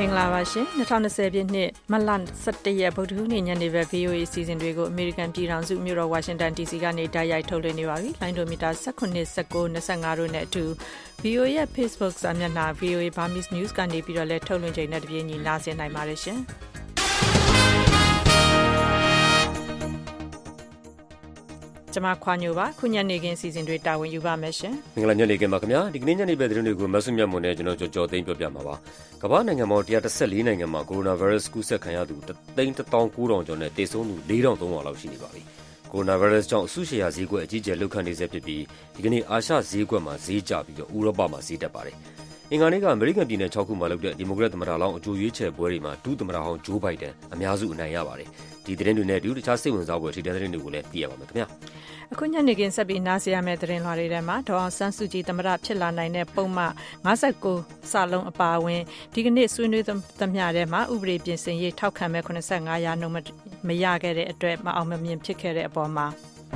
မင်္ဂလာပါရှင်2020ပြည့်နှစ်မတ်လ17ရက်ဗုဒ္ဓဟူးနေ့ညနေပဲ VOA အစီအစဉ်တွေကိုအမေရိကန်ပြည်ထောင်စုမြို့တော်ဝါရှင်တန် DC ကနေတိုက်ရိုက်ထုတ်လွှင့်နေပါပြီ။လိုင်းဒိုမီတာ19 19 25တို့နဲ့အတူ VOA ရဲ့ Facebook စာမျက်နှာ VOA Burmese News ကနေပြီးတော့လည်းထုတ်လွှင့်ချိန်နဲ့တပြေးညီနားဆင်နိုင်ပါတယ်ရှင်။ ကျမခွာညိုပါခုညနေခင်းစီစဉ်တွေတာဝန်ယူပါမယ်ရှင်မင်္ဂလာညနေခင်းပါခင်ဗျာဒီကနေ့ညနေပဲသတင်းတွေကိုမဆုမြတ်မွန်နဲ့ကျွန်တော်ကြော်ကြော်သိမ်းပြောပြမှာပါကမ္ဘာနိုင်ငံပေါင်း114နိုင်ငံမှာကိုရိုနာဗိုင်းရပ်စ်ကူးစက်ခံရသူ3,900ကျော်နဲ့သေဆုံးသူ4,300လောက်ရှိနေပါပြီကိုရိုနာဗိုင်းရပ်စ်ကြောင့်အဆုရှေ့ရဈေးကွက်အကြီးအကျယ်လှုပ်ခတ်နေဆဲဖြစ်ပြီးဒီကနေ့အာရှဈေးကွက်မှာဈေးကျပြီးတော့ဥရောပမှာဈေးတက်ပါတယ် အင်္ဂါနေ့က အမေရိကန်ပြည်နယ်6ခုမှာလုပ်တဲ့ ဒီမိုကရက်သမ္မတလောင်း အကြိုရွေးချယ်ပွဲတွေမှာ ဒုသမ္မတဟောင်းဂျိုးဘိုင်ဒန်အများစု အနိုင်ရပါတယ် ဒီသတင်းတွေနဲ့အတူ တခြားစိတ်ဝင်စားဖွယ် ထိတဲ့သတင်းတွေကိုလည်း သိရပါမယ်ခင်ဗျာအခုညနေခင်း ဆက်ပြီး နားဆင်ရမယ့် သတင်းလွှာတွေထဲမှာ ဒေါအောင်ဆန်းစုကြည် သမ္မတဖြစ်လာနိုင်တဲ့ ပုံမှန်59စာလုံးအပါအဝင် ဒီကနေ့ ဆွေးနွေးသမျှထဲမှာ ဥပဒေပြင်ဆင်ရေး ထောက်ခံမဲ့85ရာနှုန်း မရခဲ့တဲ့အတွက် မအောင်မမြင် ဖြစ်ခဲ့တဲ့အပေါ်မှာ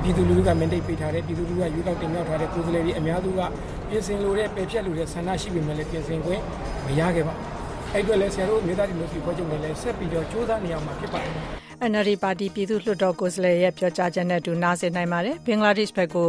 ပြည်သူလူထုကမန်ဒေ့ပေးထားတဲ့ပြည်သူလူထုကရွေးကောက်တင်မြှောက်ထားတဲ့ကိုယ်စားလှယ်တွေအများစုကပြင်ဆင်လိုတဲ့ပယ်ဖြတ်လိုတဲ့ဆန္ဒရှိပေမဲ့လည်းပြင်ဆင်ခွင့်မရခဲ့ပါဘူး။အဲ့အတွက်လည်းဆရာတို့မြေသားဒီမိုကရေစီဖွဲ့ချုပ်နဲ့လည်းဆက်ပြီးတော့စူးစမ်းနေအောင်မှာဖြစ်ပါတယ်။ NLD ပါတီပြည်သူ့လွှတ်တော်ကိုယ်စားလှယ်ရဲ့ပြောကြားချက်နဲ့အတူနားဆင်နိုင်ပါတယ်။ဘင်္ဂလားဒေ့ရှ်ဘက်ကို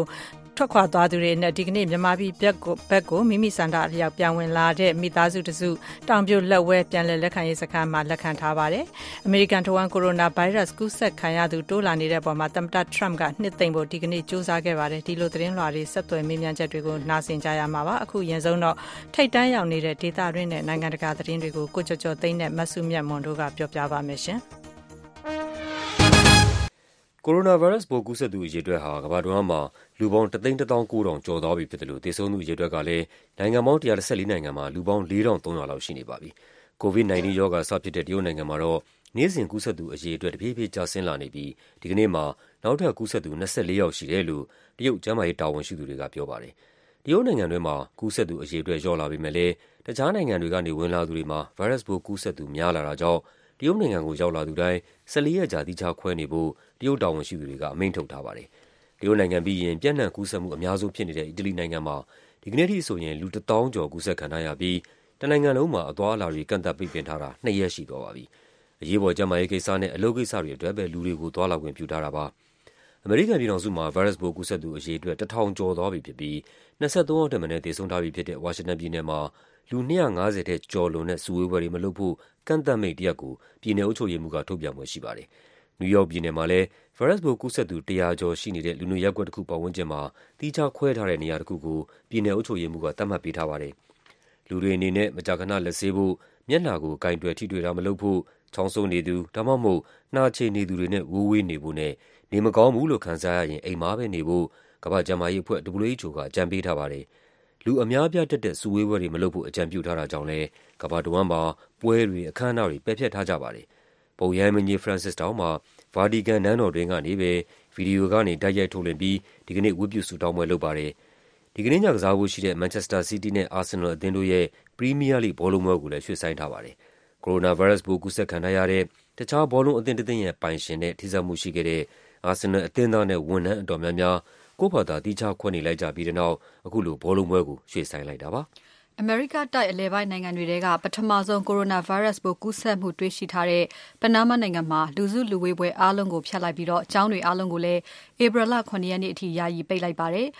ထွက်ခွာသွားသူတွေနဲ့ဒီကနေ့မြန်မာပြည်ဘက်ကိုဘက်ကိုမိမိစံတာအလျောက်ပြန်ဝင်လာတဲ့မိသားစုတစုတောင်ပြိုလက်ဝဲပြန်လည်လက်ခံရေးစခန်းမှာလက်ခံထားပါတယ်။အမေရိကန်ထဝန်ကိုရိုနာဗိုင်းရပ်စ်ကူးစက်ခံရသူတိုးလာနေတဲ့ပုံမှာသမ္မတထရမ့်ကနှစ်သိမ့်ဖို့ဒီကနေ့စ조사ခဲ့ပါတယ်။ဒီလိုသတင်းလွှာတွေဆက်သွယ်မေးမြန်းချက်တွေကိုနားဆင်ကြရမှာပါ။အခုရင်ဆုံးတော့ထိတ်တန်းရောက်နေတဲ့ဒေသတွင်းနဲ့နိုင်ငံတကာသတင်းတွေကိုကိုကြော်ကြော်သိန်းနဲ့မဆုမြတ်မွန်တို့ကပြောပြပါမယ်ရှင်။ ကိုရိုနာဗိုင်းရပ်စ်ပိုး ကူးစက်သူအရေအတွက်ဟာ ကမ္ဘာတဝန်းမှာ လူပေါင်း ၁၁၉,၀၀၀ ကျော်သွားပြီဖြစ်သလို သေဆုံးသူအရေအတွက်ကလည်း နိုင်ငံပေါင်း ၁၁၄ နိုင်ငံမှာ လူပေါင်း ၄,၃၀၀ လောက် ရှိနေပါပြီ။ COVID-19 ရောဂါ စဖြစ်တဲ့ တရုတ်နိုင်ငံမှာတော့ နေ့စဉ်ကူးစက်သူအရေအတွက် တဖြည်းဖြည်း ကျဆင်းလာနေပြီး ဒီကနေ့မှာ နောက်ထပ်ကူးစက်သူ ၂၄ ယောက်ရှိတယ်လို့ တရုတ် ကျန်းမာရေးတာဝန်ရှိသူတွေက ပြောပါတယ်။တရုတ်နိုင်ငံတွင်းမှာ ကူးစက်သူအရေအတွက် လျော့လာပေမယ့်လည်း တခြားနိုင်ငံတွေကနေ ဝင်လာသူတွေမှာ ဗိုင်းရပ်စ်ပိုးကူးစက်သူ များလာတာကြောင့် တရုတ်နိုင်ငံကို ရောက်လာသူတိုင်း ၁၄ ရက်ကြာ သီးခြားခွဲနေဖို့ တရုတ်တာဝန်ရှိသူတွေက အမိန့်ထုတ်ထားပါတယ်။တရုတ်နိုင်ငံပြီးရင် ပျံ့နှံ့ကူးစက်မှုအများဆုံးဖြစ်နေတဲ့ အီတလီနိုင်ငံမှာ ဒီကနေ့ထိဆိုရင် လူ၁၀,၀၀၀ကျော် ကူးစက်ခံထားရပြီး တနိုင်ငံလုံးမှာ အသွားအလာတွေ ကန့်သတ်ပိတ်ပင်ထားတာ၂ရက်ရှိသွားပါပြီ။အရေးပေါ် ကျန်းမာရေးကိစ္စနဲ့ အလုပ်ကိစ္စတွေအတွက်ပဲ လူတွေကို သွားလာခွင့်ပြုထားတာပါ။အမေရိကန်ပြည်ထောင်စုမှာ ဗိုင်းရပ်စ်ပိုးကူးစက်သူ အရေအတွက် ၁,၀၀၀ ကျော်သွားပြီဖြစ်ပြီး ၂၃ ယောက်ထက်မနည်း သေဆုံးထားပြီဖြစ်တဲ့ ဝါရှင်တန်ပြည်နယ်မှာ လူ ၂၅၀ ထက်ကျော်လွန်တဲ့ စုဝေးပွဲတွေမလုပ်ဖို့ ကန့်သတ်မိန့်တရပ်ကို ပြည်နယ်အုပ်ချုပ်ရေးမှူးက ထုတ်ပြန်ဖွယ်ရှိပါတယ်။နယူးယောက်ပြည်နယ်မှာလည်း ဗိုင်းရပ်စ်ပိုးကူးစက်သူ ၁၀၀ ကျော်ရှိနေတဲ့ လူနေရပ်ကွက်တခုပတ်ဝန်းကျင်မှာ သီးခြားခွဲထားတဲ့ နေရာတခုကို ပြည်နယ်အုပ်ချုပ်ရေးမှူးက သတ်မှတ်ပေးထားပါတယ်။လူတွေအနေနဲ့ မကြာခဏ လက်ဆေးဖို့၊မျက်နှာကို ကိုင်တွယ်ထိတွေ့တာမလုပ်ဖို့၊ချောင်းဆိုးနေသူ ဒါမှမဟုတ် နှာချေနေသူတွေနဲ့ ဝေးဝေးနေဖို့နဲ့ နေမကောင်းဘူးလို့ ခံစားရရင် အိမ်မှာပဲနေဖို့ ကမ္ဘာ့ကျန်းမာရေးအဖွဲ့ WHO က အကြံပေးထားပါတယ်။ လူအများအပြားတက်တဲ့ စုဝေးပွဲတွေ မလုပ်ဖို့ အကြံပြုထားတာကြောင့်လည်း ကမ္ဘာတဝန်းမှာ ပွဲတွေ၊အခမ်းအနားတွေ ပယ်ဖျက်ထားကြပါတယ်။ပုပ်ရဟန်းမင်းကြီး Francis တောင်မှ ဗာတီကန်နန်းတော်တွင်းကနေပဲ ဗွီဒီယိုကနေ တိုက်ရိုက်ထုတ်လွှင့်ပြီး ဒီကနေ့ ဝတ်ပြုဆုတောင်းပွဲ လုပ်ပါတယ်။ဒီကနေ့ညကစားဖို့ရှိတဲ့ မန်ချက်စတာစီးတီးနဲ့ အာဆင်နယ်လ်အသင်းတို့ရဲ့ ပရီးမီးယားလိဂ် ဘောလုံးပွဲကိုလည်း ရွှေ့ဆိုင်းထားပါတယ်။ကိုရိုနာဗိုင်းရပ်စ်ပိုး ကူးစက်ခံထားရတဲ့ တခြား ဘောလုံးအသင်းတသင်းရဲ့ ပိုင်ရှင်နဲ့ ထိစပ်မှုရှိခဲ့တဲ့ အာဆင်နယ်လ်အသင်းသားနဲ့ ဝန်ထမ်းအတော်များများ ကိုယ့်ဖာသာသီးခြားခွဲနေလိုက်ကြပြီးတဲ့နောက် အခုလို ဘောလုံးပွဲကို ရွှေ့ဆိုင်းလိုက်တာပါ။အမေရိကတိုက်အလယ်ပိုင်းနိုင်ငံတွေထဲက ပထမဆုံးကိုရိုနာဗိုင်းရပ်စ်ပိုးကူးစက်မှုတွေ့ရှိထားတဲ့ပနားမားနိုင်ငံမှာ လူစုလူဝေးပွဲအားလုံးကို ဖျက်လိုက်ပြီးတော့ကျောင်းတွေအားလုံးကိုလည်း ဧပြီလ9ရက်နေ့အထိ ယာယီပိတ်လိုက်ပါတယ်။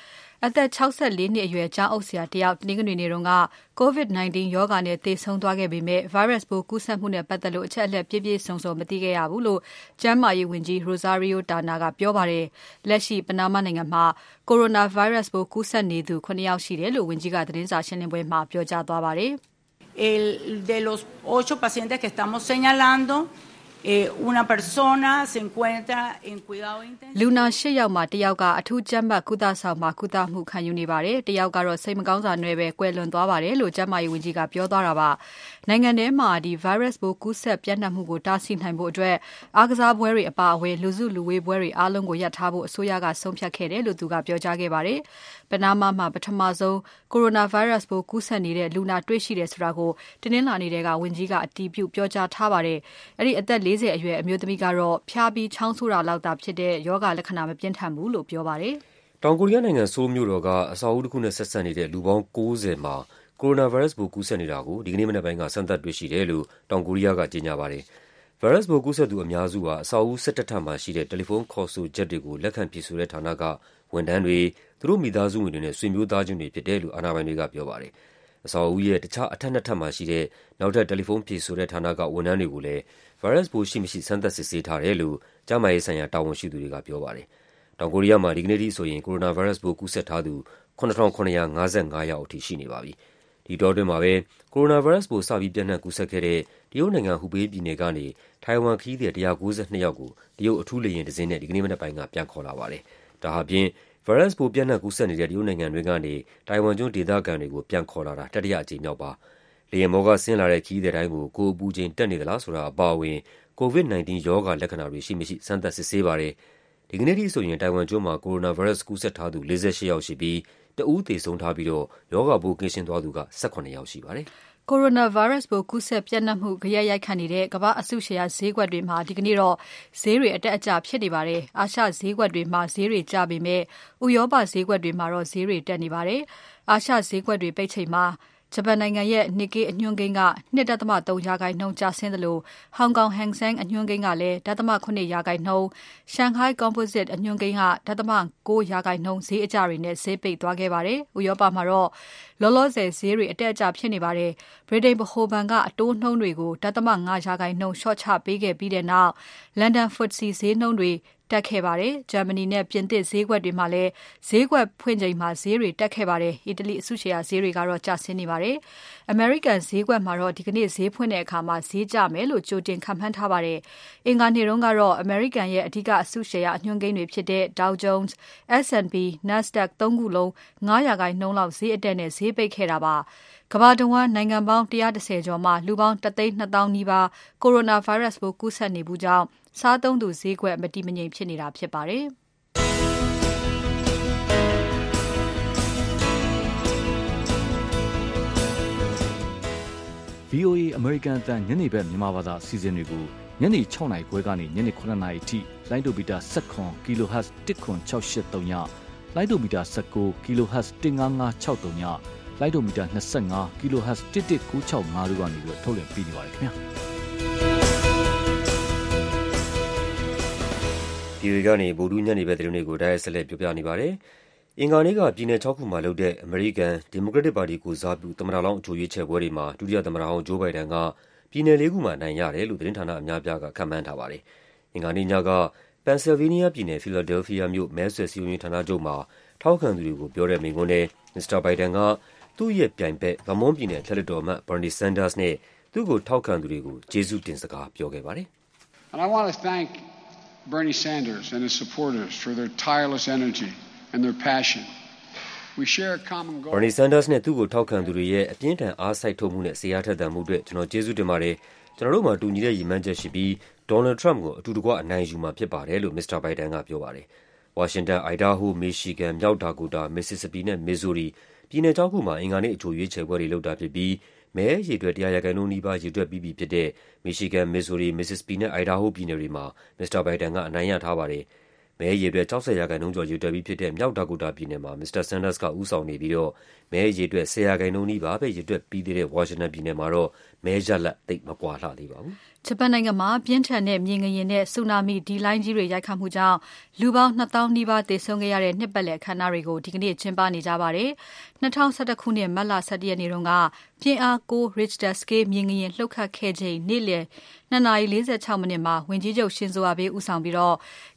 အသက် 64 နှစ်အရွယ် ကျောင်းအုပ်ဆရာတယောက် တနင်္ဂနွေနေ့တုန်းက COVID-19 ရောဂါနဲ့ သေဆုံးသွားခဲ့ပေမဲ့ virus ပိုးကူးစက်မှုနဲ့ပတ်သက်လို့ အချက်အလက် ပြည့်ပြည့်စုံစုံ မသိခဲ့ရဘူးလို့ ကျန်းမာရေးဝန်ကြီး Rosario Dana ကပြောပါတယ်။လက်ရှိ ပနားမားနိုင်ငံမှာ coronavirus ပိုးကူးစက်နေသူ9ယောက်ရှိတယ်လို့ ဝန်ကြီးက သတင်းစာရှင်းလင်းပွဲမှာ ပြောကြားသွားပါတယ်။ El de los ocho pacientes que estamos señalando လူနာ၈ယောက်မှာတယောက်ကအထူးကြပ်မတ်ကုသဆောင်မှာကုသမှုခံယူနေပါတယ်။တယောက်ကတော့စိတ်မကောင်းစွာနဲ့ပဲကွယ်လွန်သွားပါတယ်လို့ကျန်းမာရေးဝန်ကြီးကပြောသွားတာပါ။နိုင်ငံထဲမှာဒီ virus ပိုးကူးစက်ပြန့်နှံ့မှုကိုတားဆီးနိုင်ဖို့အတွက်အားကစားပွဲတွေအပါအဝင်လူစုလူဝေးပွဲတွေအားလုံးကိုရပ်ထားဖို့အစိုးရကဆုံးဖြတ်ခဲ့တယ်လို့သူကပြောကြားခဲ့ပါတယ်။ပနားမားမှာပထမဆုံး coronavirus ပိုးကူးစက်နေတဲ့လူနာတွေ့ရှိတယ်ဆိုတာကိုတနင်္လာနေ့ကဝန်ကြီးကအတည်ပြုပြောကြားထားပါတယ်။အဲဒီအသက်40အရွယ်အမျိုးသမီးကတော့ဖျားပြီးချောင်းဆိုးတာလောက်သာဖြစ်တဲ့ရောဂါလက္ခဏာမပြင်းထန်ဘူးလို့ပြောပါတယ်။တောင်ကိုရီးယားနိုင်ငံဆိုးလ်မြို့တော်ကအဆောက်အဦတခုနဲ့ဆက်စပ်နေတဲ့လူပေါင်း90မှာကိုရိုနာဗိုင်းရပ်စ်ပိုးကူးစက်နေတာကိုဒီကနေ့မနက်ပိုင်းကစမ်းသပ်တွေ့ရှိတယ်လို့တောင်ကိုရီးယားကကြေညာပါတယ်။ဗိုင်းရပ်စ်ပိုးကူးစက်သူအများစုဟာအဆောက်အဦး၁၁ထပ်မှာရှိတဲ့တယ်လီဖုန်းခေါ်ဆိုချက်တွေကိုလက်ခံဖြေဆိုတဲ့ဌာနကဝန်ထမ်းတွေ၊သူတို့မိသားစုဝင်တွေနဲ့ဆွေမျိုးသားချင်းတွေဖြစ်တယ်လို့အာဏာပိုင်တွေကပြောပါတယ်။ အဆောက်အဦးရဲ့ တခြား အထပ်နှစ်ထပ်မှာရှိတဲ့ နောက်ထပ် တယ်လီဖုန်းဖြေဆိုတဲ့ဌာနက ဝန်ထမ်းတွေကိုလည်း ဗိုင်းရပ်စ်ပိုးရှိမရှိ စမ်းသပ်စစ်ဆေးထားတယ်လို့ ကျန်းမာရေးဆိုင်ရာ တာဝန်ရှိသူတွေက ပြောပါတယ်။တောင်ကိုရီးယားမှာ ဒီကနေ့ထိဆိုရင် ကိုရိုနာဗိုင်းရပ်စ်ပိုး ကူးစက်ထားသူ ၇,၇၅၅ ယောက်ထိ ရှိနေပါပြီ။ဒီအတောအတွင်းမှာပဲ ကိုရိုနာဗိုင်းရပ်စ်ပိုး စပြီး ပျံ့နှံ့ကူးစက်ခဲ့တဲ့ တရုတ်နိုင်ငံ၊ဟူဘေးပြည်နယ်ကနေ ထိုင်ဝမ်ခရီးသည် ၁၉၂ ယောက်ကို တရုတ် အထူးလေယာဉ်တစင်းနဲ့ ဒီကနေ့မနက်ပိုင်းက ပြန်ခေါ်လာပါတယ်။ဒါဟာဖြင့် ဗိုင်းရပ်စ်ပိုး ပျံ့နှံ့ကူးစက်နေတဲ့ တရုတ်နိုင်ငံတွင်းကနေ တိုင်ဝမ်ကျွန်း ဒေသခံတွေကို ပြန်ခေါ်လာတာ တတိယအကြိမ်မြောက်ပါ။လေယာဉ်ပေါ်ကဆင်းလာတဲ့ ခရီးသည်တိုင်းကို ကိုယ်အပူချိန် တက်နေသလားဆိုတာအပါအဝင် COVID-19 ရောဂါလက္ခဏာတွေ ရှိမရှိ စမ်းသပ် စစ်ဆေးပါတယ်။ဒီကနေ့ထိဆိုရင် တိုင်ဝမ်ကျွန်းမှာ ကိုရိုနာဗိုင်းရပ်စ် ကူးစက်ထားသူ ၄၈ ယောက်ရှိပြီး တဦးသေဆုံးထားပြီးတော့ ရောဂါပိုးကင်းရှင်းသွားသူက ၁၇ ယောက်ရှိပါတယ်။ ကိုရိုနာဗိုင်းရပ်စ်ပိုးကူးစက်ပျံ့နှံ့မှုဂယက်ရိုက်ခတ်နေတဲ့ကမ္ဘာ့အစုရှယ်ယာဈေးကွက်တွေမှာဒီကနေ့တော့ဈေးတွေအတက်အကျဖြစ်နေပါတယ်။အာရှဈေးကွက်တွေမှာဈေးတွေကျပေမဲ့ဥရောပဈေးကွက်တွေမှာတော့ဈေးတွေတက်နေပါတယ်။အာရှဈေးကွက်တွေပိတ်ချိန်မှာဂျပန်နိုင်ငံရဲ့ Nikkei အညွှန်းကိန်းက၂.၃ရာခိုင်နှုန်းကျဆင်းသလိုဟောင်ကောင် Hang Seng အညွှန်းကိန်းကလည်းဒသမ၇ရာခိုင်နှုန်း၊ Shanghai Composite အညွှန်းကိန်းကဒသမ၉ရာခိုင်နှုန်းဈေးအကျတွေနဲ့ဈေးပိတ်သွားခဲ့ပါတယ်။ဥရောပမှာတော့ လောလောဆယ်ဈေးတွေအတက်အကျဖြစ်နေပါတယ်။ဗြိတိန်ဗဟိုဘဏ်ကအတိုးနှုန်းတွေကိုဒသမ၅ရာခိုင်နှုန်းလျှော့ချပေးခဲ့ပြီးနောက်လန်ဒန် FTSE ဈေးနှုန်းတွေတက်ခဲ့ပါတယ်။ဂျာမနီနဲ့ပြင်သစ်ဈေးကွက်တွေမှာလည်းဈေးကွက်ဖွင့်ချိန်မှာဈေးတွေတက်ခဲ့ပါတယ်။အီတလီအစုရှယ်ယာဈေးတွေကတော့ကျဆင်းနေပါတယ်။အမေရိကန်ဈေးကွက်မှာတော့ဒီကနေ့ဈေးဖွင့်တဲ့အခါဈေးကျမယ်လို့ကြိုတင်ခန့်မှန်းထားပါတယ်။အင်္ဂါနေ့တုန်းကတော့အမေရိကန်ရဲ့အဓိကအစုရှယ်ယာအညွှန်းကိန်းတွေဖြစ်တဲ့ Dow Jones, S&P, Nasdaq သုံးခုလုံး၅ရာခိုင်နှုန်းလောက်ဈေးအတက်နဲ့ဈေးပိတ်ခဲ့တာပါ။ကမ္ဘာတဝန်းနိုင်ငံပေါင်း၁၁၀ကျော်မှာလူပေါင်း၁၂၀,၀၀၀နီးပါး Coronavirus ပိုးကူးစက်နေဘူးကြောင်းစားသုံးသူဈေးကွက်မတည်မငြိမ်ဖြစ်နေတာဖြစ်ပါတယ်။ VOA အမေရိကန်အသံညနေဘက်မြန်မာဘာသာအစီအစဉ်တွေကိုညနေ၆နာရီခွဲကနေညနေ၇နာရီအထိလိုင်းဒိုမီတာ၁၇ kHz 10683ည၊လိုင်းဒိုမီတာ၁၉ kHz 15563ည၊ လိုင်းဒိုမီတာ25 kHz 11965တို့ကနေထုတ်လွှင့်ပေးနေပါတယ်ခင်ဗျာ။ VOA ကနေဗုဒ္ဓဟူးညနေဘက်သတင်းတွေကိုတိုက်ရိုက်ဆက်လက်ပြောပြနေပါတယ်။အင်္ဂါနေ့ကပြည်နယ်၆ခုမှာလုပ်တဲ့အမေရိကန်ဒီမိုကရက်တစ်ပါတီကိုယ်စားပြုသမ္မတလောင်းအကြိုရွေးချယ်ပွဲတွေမှာဒုတိယသမ္မတဟောင်း Joe Biden ကပြည်နယ်လေးခုမှာအနိုင်ရတယ်လို့သတင်းဌာနအများအပြားကခန့်မှန်းထားပါတယ်။အင်္ဂါနေ့ညက Pennsylvania ပြည်နယ်၊ Philadelphia မြို့မဲဆွယ်စည်းရုံးရေးဌာနချုပ်မှာထောက်ခံသူတွေကိုပြောတဲ့မိန့်ခွန်းထဲမစ္စတာဘိုင်ဒန်က သူ့ရဲ့ပြိုင်ဘက် Vermont ပြည်နယ်အထက်လွှတ်တော်အမတ် Bernie Sanders နဲ့ သူ့ကိုထောက်ခံသူတွေကို ကျေးဇူးတင်စကား ပြောခဲ့ပါတယ်။ Bernie Sanders နဲ့ သူ့ကိုထောက်ခံသူတွေရဲ့ အပြင်းအထန် အားစိုက်ထုတ်မှုနဲ့ စိတ်အားထက်သန်မှုအတွက် ကျနော် ကျေးဇူးတင်ပါတယ်။ကျနော်တို့မှာ တူညီတဲ့ ရည်မှန်းချက်ရှိပြီး ဒေါ်နယ်လ်ဒ် ထရမ့်ပ်ကို အတူတကွ အနိုင်ယူမှာဖြစ်ပါတယ် လို့ မစ္စတာဘိုင်ဒန်က ပြောပါတယ်။ဝါရှင်တန်၊အိုင်ဒါဟိုး၊မီရှီဂန်၊မြောက်ဒါကိုတာ၊မစ္စစ္စပီနဲ့ မစ်ဇိုရီ ပြည်နယ်ခြောက်ခုမှာ အင်္ဂါနေ့ အကြိုရွေးချယ်ပွဲတွေ လုပ်တာဖြစ်ပြီး မဲအရေအတွက် ၁၀၀ရာခိုင်နှုန်းနီးပါး ရေတွက်ပြီးပြီဖြစ်တဲ့ မီရှီဂန်၊မစ်ဇိုရီ၊မစ္စစ္စပီနဲ့ အိုင်ဒါဟိုးပြည်နယ်တွေမှာ မစ္စတာဘိုင်ဒန်က အနိုင်ရထားပါတယ်။မဲအရေအတွက် ၆၀ရာခိုင်နှုန်းကျော် ရေတွက်ပြီးဖြစ်တဲ့ မြောက်ဒါကိုတာပြည်နယ်မှာ မစ္စတာ Sanders က ဦးဆောင်နေပြီးတော့ မဲအရေအတွက် ၁၀ရာခိုင်နှုန်းနီးပါးပဲ ရေတွက်ပြီးသေးတဲ့ ဝါရှင်တန်ပြည်နယ်မှာတော့ မဲရလဒ် သိပ်မကွာလှသေးပါဘူး။ဂျပန်နိုင်ငံမှာ ပြင်းထန်တဲ့မြေငလျင်နဲ့ ဆူနာမီ ဒီလှိုင်းကြီးတွေ ရိုက်ခတ်မှုကြောင့် လူပေါင်း၂၀,၀၀၀နီးပါး သေဆုံးခဲ့ရတဲ့ နှစ်ပတ်လည်အခမ်းအနားတွေကို ဒီကနေ့ ကျင်းပနေကြပါတယ်။၂၀၁၁ ခုနှစ် မတ်လ ၁၁ ရက်နေ့တုန်းကပြင်းအား ၉ Richter scale မြေငလျင် လှုပ်ခတ်ခဲ့ချိန် နေ့လည် ၂ နာရီ ၄၆ မိနစ်မှာ ဝန်ကြီးချုပ် Shinzo Abe ဦးဆောင်ပြီး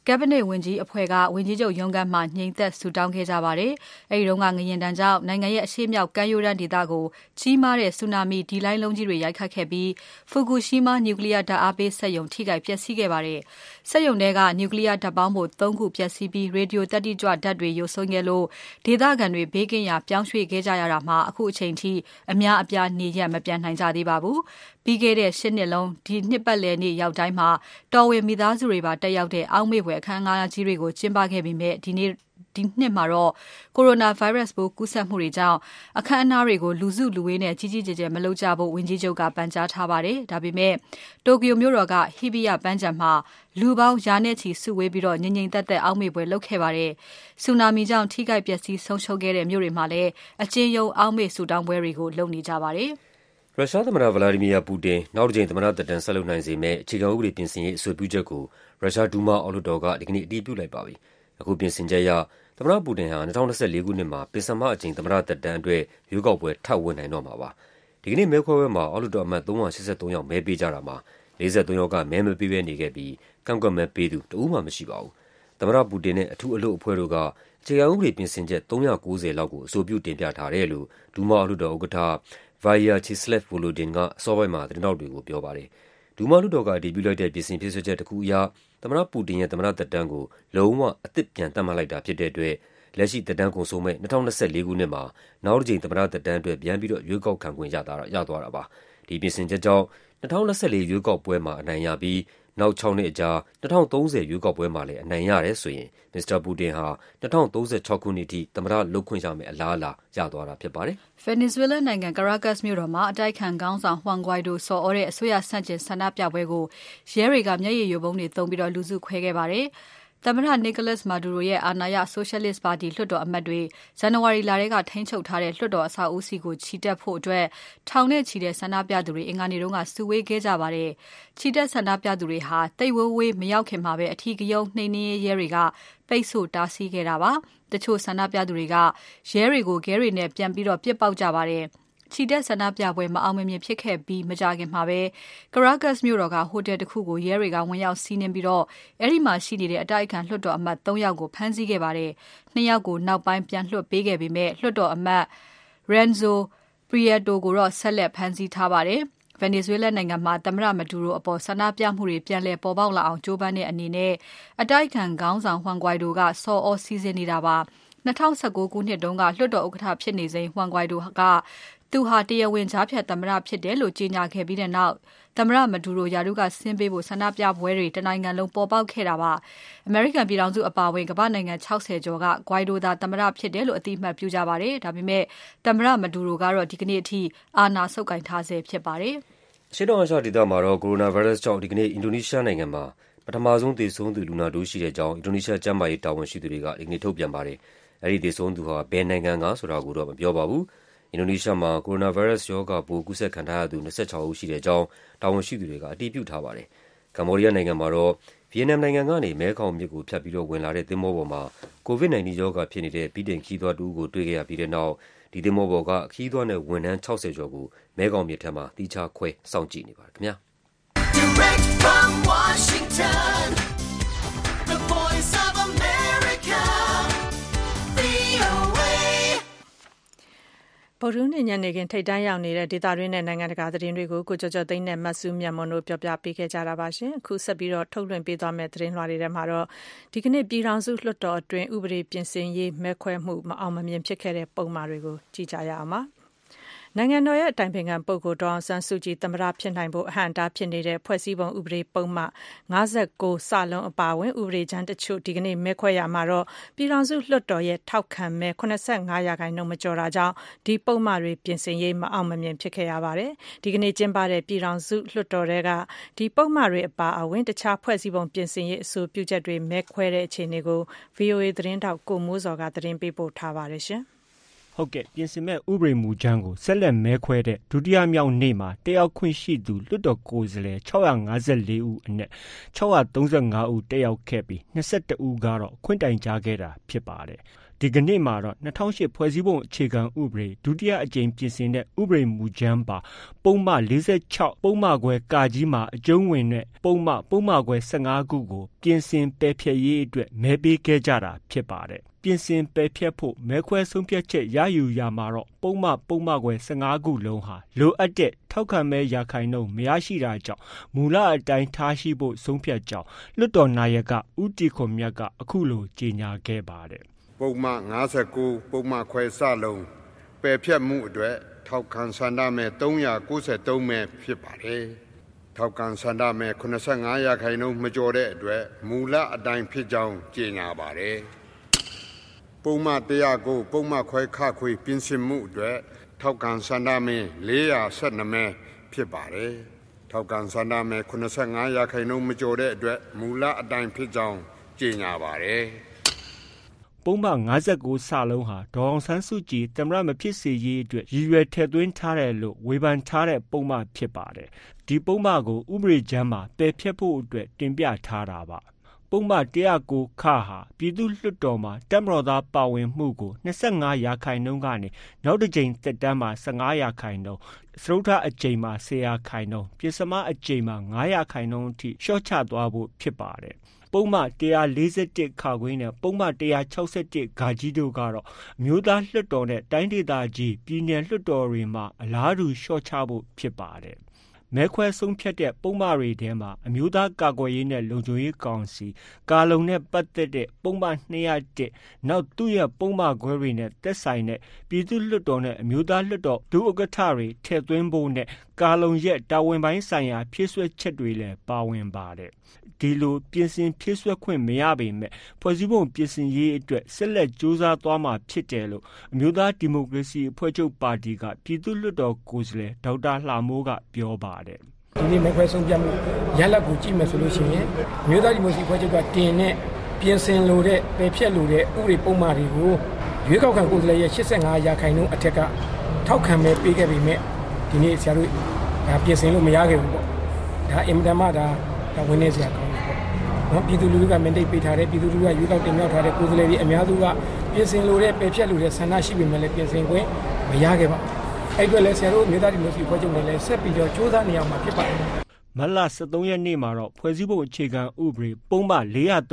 Cabinet ဝန်ကြီးအဖွဲ့က ဝန်ကြီးချုပ်ရုံးခန်းမှာ ငြိမ်သက် ဆုတောင်းခဲ့ကြပါတယ်။အဲဒီတုန်းက ငလျင်ဒဏ်ကြောင့် နိုင်ငံရဲ့ အရှေ့မြောက် ကမ်းရိုးတန်းဒေသကို ကြီးမားတဲ့ ဆူနာမီ ဒီလှိုင်းလုံးကြီးတွေ ရိုက်ခတ်ခဲ့ပြီး Fukushima နျူကလီးယားဓါတ်အားပေးစက်ရုံထိခိုက်ပျက်စီးခဲ့ပါတယ်။စက်ရုံထဲကနျူကလီးယားဓါတ်ပေါင်းဖိုသုံးခုပျက်စီးပြီးရေဒီယိုသတ္တိကြွဓါတ်တွေယိုစိမ့်ခဲ့လို့ဒေသခံတွေဘေးကင်းရာပြောင်းရွှေ့ခဲ့ကြရတာမှာအခုချိန်ထိအများအပြားနေရပ်မပြန်နိုင်ကြသေးပါဘူး။ပြီးခဲ့တဲ့၈နှစ်လုံးဒီနှစ်ပတ်လည်နေ့ရောက်တိုင်းတော်ဝင်မိသားစုတွေပါတက်ရောက်တဲ့အောက်မေ့ဘွယ်အခမ်းအနားကြီးတွေကိုကျင်းပခဲ့ပေမဲ့ဒီနှစ် ဒီနှစ်မှာတော့ Coronavirus ပိုးကူးစက်မှုတွေကြောင့်အခမ်းအနားတွေကိုလူစုလူဝေးနဲ့ကြီးကြီးကျယ်ကျယ်မလုပ်ကြဖို့ဝန်ကြီးချုပ်ကပန်ကြားထားပါတယ်။ဒါပေမဲ့ Tokyo မြို့တော်က Hibiya ပန်းခြံမှာလူပေါင်းရာနဲ့ချီစုဝေးပြီးငြိမ်ငြိမ်သက်သက်အောက်မေ့ပွဲလုပ်ခဲ့ပါတယ်။ဆူနာမီကြောင့်ထိခိုက်ပျက်စီးဆုံးရှုံးခဲ့တဲ့မြို့တွေမှာလည်းအကျဉ်းရုံးအောက်မေ့ဆုတောင်းပွဲတွေကိုလုပ်နေကြပါတယ်။ရုရှားသမ္မတ Vladimir Putin နောက်တစ်ကြိမ်သမ္မတသက်တမ်းဆက်လုပ်နိုင်စေမယ့်အခြေခံဥပဒေပြင်ဆင်ရေးအဆိုပြုချက်ကိုရုရှား Duma အောက်လွှတ်တော်ကဒီကနေ့အတည်ပြုလိုက်ပါပြီ။အခုပြင်ဆင်ချက်အရ သမ္မတပူတင်ဟာ ၂၀၂၄ ခုနှစ်မှာ ပဉ္စမအကြိမ် သမ္မတသက်တမ်းအတွက် ရွေးကောက်ပွဲ ထပ်ဝင်နိုင်တော့မှာပါ။ဒီကနေ့ မဲခွဲပွဲမှာ အောက်လွှတ်တော်အမတ် ၃၈၃ ယောက် မဲပေးကြတာမှာ ၄၃ ယောက်က မဲမပေးဘဲနေခဲ့ပြီး ကန့်ကွက်မဲပေးသူ တဦးမှမရှိပါဘူး။သမ္မတပူတင်နဲ့ အထူးအလုပ်အဖွဲ့တို့က အခြေခံဥပဒေ ပြင်ဆင်ချက် ၃၉၀ လောက်ကို အဆိုပြု တင်ပြထားတယ်လို့ Duma အောက်လွှတ်တော်ဥက္ကဋ္ဌ Vyacheslav Volodin က အစောပိုင်းမှာ သတင်းထောက်တွေကို ပြောပါတယ်။ Duma လွှတ်တော်က အတည်ပြုလိုက်တဲ့ ပြင်ဆင်ဖြည့်စွက်ချက်တခုအရ သမ္မတပူတင်ရဲ့သမ္မတသက်တမ်းကို လုံးဝ အသစ်ပြန်သတ်မှတ်လိုက်တာဖြစ်တဲ့အတွက် လက်ရှိသက်တမ်းကုန်ဆုံးမယ့် ၂၀၂၄ ခုနှစ်မှာ နောက်တစ်ကြိမ် သမ္မတသက်တမ်းအတွက် ပြန်ပြီးတော့ ရွေးကောက်ခံခွင့်ရသွားတာပါ။ဒီပြင်ဆင်ချက်ကြောင့် ၂၀၂၄ ရွေးကောက်ပွဲမှာ အနိုင်ရပြီး နောက် ၆ နှစ်အကြာ ၂၀၃၀ ရွေးကောက်ပွဲမှာလည်း အနိုင်ရတယ်ဆိုရင် မစ္စတာပူတင်ဟာ ၂၀၃၆ ခုနှစ်အထိ သမ္မတလုပ်ခွင့်ရမယ့် အလားအလာ ရသွားတာဖြစ်ပါတယ်။ Venezuela နိုင်ငံ Caracas မြို့တော်မှာ အတိုက်အခံခေါင်းဆောင် Juan Guaido ဆော်သြတဲ့ အစိုးရဆန့်ကျင် ဆန္ဒပြပွဲကို ရဲတွေက မျက်ရည်ယိုဗုံးတွေသုံးပြီး လူစုခွဲခဲ့ပါတယ်။ သမ္မတ Nicolas Maduro ရဲ့ အာဏာရ Socialist ပါတီလွှတ်တော်အမတ်တွေ ဇန်နဝါရီလထဲက ထိန်းချုပ်ထားတဲ့ လွှတ်တော်အဆောက်အဦးဆီကိုချီတက်ဖို့အတွက်ထောင်နဲ့ချီတဲ့ ဆန္ဒပြသူတွေ အင်္ဂါနေ့က စုဝေးခဲ့ကြပါတယ်။ချီတက်ဆန္ဒပြသူတွေဟာ သိပ်ဝေးဝေး မရောက်ခင်မှာပဲအထီးကရုဏ်းနှိမ်နင်းရေးရဲတွေက ပိတ်ဆို့တားဆီးခဲ့တာပါ။တချို့ဆန္ဒပြသူတွေက ရဲတွေကို ခဲတွေနဲ့ ပြန်ပြီး ပစ်ပေါက်ကြပါတယ်။ ချီတက်ဆန္ဒပြပွဲမအောင်မမြင်ဖြစ်ခဲ့ပြီးမကြာခင်မှာပဲ Caracas မြို့တော်ကဟိုတယ်တခုကိုရဲတွေကဝင်ရောက်စီးနင်းပြီးတော့အဲဒီမှာရှိနေတဲ့အတိုက်အခံလွှတ်တော်အမတ်၃ယောက်ကိုဖမ်းဆီးခဲ့ပါတယ်။၂ယောက်ကိုနောက်ပိုင်းပြန်လွှတ်ပေးခဲ့ပေမဲ့လွှတ်တော်အမတ် Renzo Prieto ကိုတော့ဆက်လက်ဖမ်းဆီးထားပါတယ်။ Venezuela နိုင်ငံမှာသမ္မတ Maduro အပေါ်ဆန္ဒပြမှုတွေပြန်လည်ပေါ်ပေါက်လာအောင်ကြိုးပမ်းတဲ့အနေနဲ့အတိုက်အခံခေါင်းဆောင် Juan Guaido ကဆော်သြစီစဉ်နေတာပါ။၂၀၁၉ခုနှစ်တုန်းကလွှတ်တော်ဥက္ကဋ္ဌဖြစ်နေစဉ် Juan Guaido က သူဟာ တရားဝင်ကြားဖြတ်သမ္မတဖြစ်တယ်လို့ ကြေညာခဲ့ပြီးနောက် သမ္မတ Maduro ရာထူးကဆင်းပေးဖို့ ဆန္ဒပြပွဲတွေ တနိုင်ငံလုံး ပေါ်ပေါက်ခဲ့တာပါ။အမေရိကန်ပြည်ထောင်စုအပါအဝင် ကမ္ဘာ့နိုင်ငံ ၆၀ ကျော်က Guaido သာ သမ္မတဖြစ်တယ်လို့ အသိအမှတ်ပြုကြပါတယ်။ဒါပေမဲ့ သမ္မတ Maduro ကတော့ ဒီကနေ့အထိ အာဏာဆုပ်ကိုင်ထားဆဲဖြစ်ပါတယ်။အရှေ့တောင်အာရှဒေသမှာတော့ Coronavirus ကြောင့် ဒီကနေ့ အင်ဒိုနီးရှားနိုင်ငံမှာ ပထမဆုံး သေဆုံးသူ လူနာတိုးရှိတဲ့အကြောင်း အင်ဒိုနီးရှား ကျန်းမာရေးတာဝန်ရှိသူတွေက ဒီကနေ့ ထုတ်ပြန်ပါတယ်။အဲဒီသေဆုံးသူဟာ ဘယ်နိုင်ငံကဆိုတာကိုတော့ မပြောပါဘူး အင်ဒိုနီးရှားမှာ Coronavirus ရောဂါပိုး ကူးစက်ခံထားရသူ ၂၆ ဦးရှိတဲ့အကြောင်း တာဝန်ရှိသူတွေက အတည်ပြုထားပါတယ်။ကမ္ဘောဒီးယားနိုင်ငံမှာတော့ ဗီယက်နမ်နိုင်ငံကနေ မဲခေါင်မြစ်ကိုဖြတ်ပြီးဝင်လာတဲ့ သင်္ဘောပေါ်မှာ COVID-19 ရောဂါဖြစ်နေတဲ့ ဗြိတိန်ခရီးသွားတဦးကို တွေ့ခဲ့ရပြီးတဲ့နောက် ဒီသင်္ဘောပေါ်က ခရီးသွားနဲ့ ဝန်ထမ်း ၆၀ ကျော်ကို မဲခေါင်မြစ်ထဲမှာ သီးခြားခွဲ စောင့်ကြည့်နေပါတယ်ခင်ဗျာ။။ ဗုဒ္ဓဟူးနေ့ ညနေခင်း ထိပ်တန်းရောက်နေတဲ့ ဒေသတွင်းနဲ့ နိုင်ငံတကာ သတင်းတွေကို ကိုကျော်ကျော်သိန်းနဲ့ မစုမြတ်မွန်တို့ ပြောပြပေးခဲ့ကြတာပါရှင်။အခုဆက်ပြီးတော့ထုတ်လွှင့်ပေးသွားမယ့် သတင်းလွှာတွေထဲမှာတော့ ဒီကနေ့ ပြည်ထောင်စုလွှတ်တော်အတွင်း ဥပဒေပြင်ဆင်ရေး မဲခွဲမှု မအောင်မမြင် ဖြစ်ခဲ့တဲ့ ပုံမှာတွေကို ကြည့်ကြရအောင်ပါ။ နိုင်ငံတော်ရဲ့အတိုင်ပင်ခံပုဂ္ဂိုလ် ဒေါ်အောင်ဆန်းစုကြည် သမ္မတဖြစ်နိုင်ဖို့ အဟန့်အတားဖြစ်နေတဲ့ ဖွဲ့စည်းပုံဥပဒေပုဒ်မ ၅၉စလုံးအပါအဝင် ဥပဒေကြမ်းတချို့ ဒီကနေ့ မဲခွဲရာမှာတော့ ပြည်ထောင်စုလွှတ်တော်ရဲ့ ထောက်ခံမဲ ၇၅ ရာခိုင်နှုန်း မကျော်တာကြောင့် ဒီပုဒ်မတွေ ပြင်ဆင်ရေး မအောင်မမြင် ဖြစ်ခဲ့ရပါတယ်။ဒီကနေ့ ကျင်းပတဲ့ ပြည်ထောင်စုလွှတ်တော်ထဲက ဒီပုဒ်မတွေ အပါအဝင် တခြား ဖွဲ့စည်းပုံပြင်ဆင်ရေး အဆိုပြုချက်တွေ မဲခွဲတဲ့အခြေအနေကို VOA သတင်းထောက် ကိုမိုးဇော်ကသတင်းပေးပို့ထားပါတယ်ရှင်။ ဟုတ်ကဲ့ပြင်ဆင်မဲ့ဥပဒေမူကြမ်းကိုဆက်လက်မဲခွဲတဲ့ဒုတိယမြောက်နေ့မှာတက်ရောက်ခွင့်ရှိသူလွှတ်တော်ကိုယ်စားလှယ်654ဦးအနက်635ဦးတက်ရောက်ခဲ့ပြီး22ဦးကတော့ခွင့်တိုင်ကြားခဲ့တာဖြစ်ပါတယ်ဒီကနေ့မှာတော့2008ဖွဲ့စည်းပုံအခြေခံဥပဒေဒုတိယအကြိမ်ပြင်ဆင်တဲ့ဥပဒေမူကြမ်းပါပုံမှ46ပုံမှခွဲကာကြီးမှာအကျုံးဝင်တဲ့ပုံမှပုံမှခွဲ15ခုကိုပြင်ဆင်ပယ်ဖျက်ရေးအတွက်မဲပေးခဲ့ကြတာဖြစ်ပါတယ် ပြင်ဆင်ပယ်ဖျက်ဖို့ မဲခွဲဆုံးဖြတ်ချက်ရယူရာမှာတော့ ပုံမှပုံမှခွဲ15ခုလုံးဟာ လိုအပ်တဲ့ ထောက်ခံမဲရာခိုင်နှုန်း မရရှိတာကြောင့် မူလအတိုင်းထားရှိဖို့ ဆုံးဖြတ်ကြောင်း လွှတ်တော်နာယက ဦးတီခွန်မြတ်က အခုလို ကြေညာခဲ့ပါတယ် ပုံမှ59ပုံမှခွဲစလုံးပယ်ဖျက်မှုအတွက် ထောက်ခံဆန္ဒမဲ393မဲဖြစ်ပါတယ် ထောက်ကန်ဆန္ဒမဲ85ရာခိုင်နှုန်း မကျော်တဲ့အတွက် မူလအတိုင်းဖြစ်ကြောင်း ကြေညာပါတယ် ပုံမှန်109ပုံမှန်ခွဲခခွေပြင်ဆင်မှုအတွက်ထောက်ခံဆန္ဒမဲ412မဲဖြစ်ပါတယ်ထောက်ခံဆန္ဒမဲ85ရာခိုင်နှုန်းမကျော်တဲ့အတွက်မူလအတိုင်းဖြစ်ကြောင်းကြေညာပါတယ်ပုံမှန်59စာလုံးဟာဒေါအောင်ဆန်းစုကြည်တမရမဖြစ်စေရေးအတွက်ရည်ရွယ်ထည့်သွင်းထားတယ်လို့ဝေဖန်ထားတဲ့ပုံမှန်ဖြစ်ပါတယ်ဒီပုံမှန်ကိုဥပဒေချမ်းမှာပယ်ဖျက်ဖို့အတွက်တင်ပြထားတာပါ ပုံမှန်109ခဟာပြည်သူ့လွှတ်တော်မှာတက်မတော်သားပါဝင်မှုကို25ရာခိုင်နှုန်းကနေနောက်တစ်ကြိမ်တက်တန်းမှာ15ရာခိုင်နှုန်းစရုထအကြိမ်မှာ10ရာခိုင်နှုန်းပြည်စမအကြိမ်မှာ9ရာခိုင်နှုန်းအထိလျှော့ချသွားဖို့ဖြစ်ပါတယ်ပုံမှ141ခါခွင်းနဲ့ပုံမှ161ဂါကြီးတို့ကတော့မျိုးသားလွှတ်တော်နဲ့တိုင်းဒေသကြီးပြည်နယ်လွှတ်တော်တွေမှာအလားတူလျှော့ချဖို့ဖြစ်ပါတယ် မဲခွဲဆုံးဖြတ်တဲ့ပုံမှန်တွေထဲမှာ အမျိုးသားကာကွယ်ရေးနဲ့ လုံခြုံရေးကောင်စီ ကာလုံနဲ့ ပတ်သက်တဲ့ ပုံမှန်201နောက် သူ့ရဲ့ ပုံမှန်ခွဲတွေနဲ့တက်ဆိုင်တဲ့ ပြည်သူ့လွှတ်တော်နဲ့ အမျိုးသားလွှတ်တော် ဒုဥက္ကဋ္ဌတွေ ထည့်သွင်းဖို့နဲ့ကာလုံရဲ့တာဝန်ပိုင်းဆိုင်ရာ ဖြည့်ဆွက်ချက်တွေလည်း ပါဝင်ပါတယ် ဒီလို ပြင်ဆင်ဖြည့်ဆွက်ခွင့် မရပေမဲ့ ဖွဲ့စည်းပုံပြင်ဆင်ရေးအတွက် ဆက်လက် ကြိုးစားသွားမှာဖြစ်တယ်လို့ အမျိုးသားဒီမိုကရေစီအဖွဲ့ချုပ်ပါတီက ပြည်သူ့လွှတ်တော်ကိုယ်စားလှယ် ဒေါက်တာလှမိုးက ပြောပါတယ် ဒီနေ့ မဲခွဲဆုံးဖြတ်မှု ရလဒ်ကို ကြည့်မယ်ဆိုလို့ရှိရင်မြို့သားဒီမိုကရေစီဖွဲ့ချုပ်က တင်တဲ့ ပြင်ဆင်လိုတဲ့ ပယ်ဖြတ်လိုတဲ့ ဥပဒေပုံမှန်တွေကို ရွေးကောက်ခံကိုယ်စားလှယ်ရဲ့85ရာခိုင်နှုန်းအထက်က ထောက်ခံမဲ့ပေးခဲ့ပေမဲ့ ဒီနေ့ဆရာတို့ဒါပြင်ဆင်လို့မရခဲ့ဘူးပေါ့ဒါအင်မတန်မှဒါဒါဝင်နေစရာကောင်းတယ်ပေါ့နော်ပြည်သူလူထုကမန်ဒိတ်ပေးထားတဲ့ပြည်သူလူထုကရွေးကောက်တင်မြှောက်ထားတဲ့ကိုယ်စားလှယ်တွေအများစုကပြင်ဆင်လိုတဲ့ပယ်ဖြတ်လိုတဲ့ဆန္ဒရှိပေမဲ့လည်းပြင်ဆင်ခွင့်မရခဲ့ပါဘူးအဲ့အတွက်လည်းဆရာတို့မြေသားဒီမိုကရေစီဖွဲ့ချုပ်နဲ့လည်းဆက်ပြီးတော့စ조사နေအောင်မှာဖြစ်ပါတယ်မလ23ရက်နေ့မှာတော့ဖွဲ့စည်းပုံအခြေခံဥပဒေပုံမှန်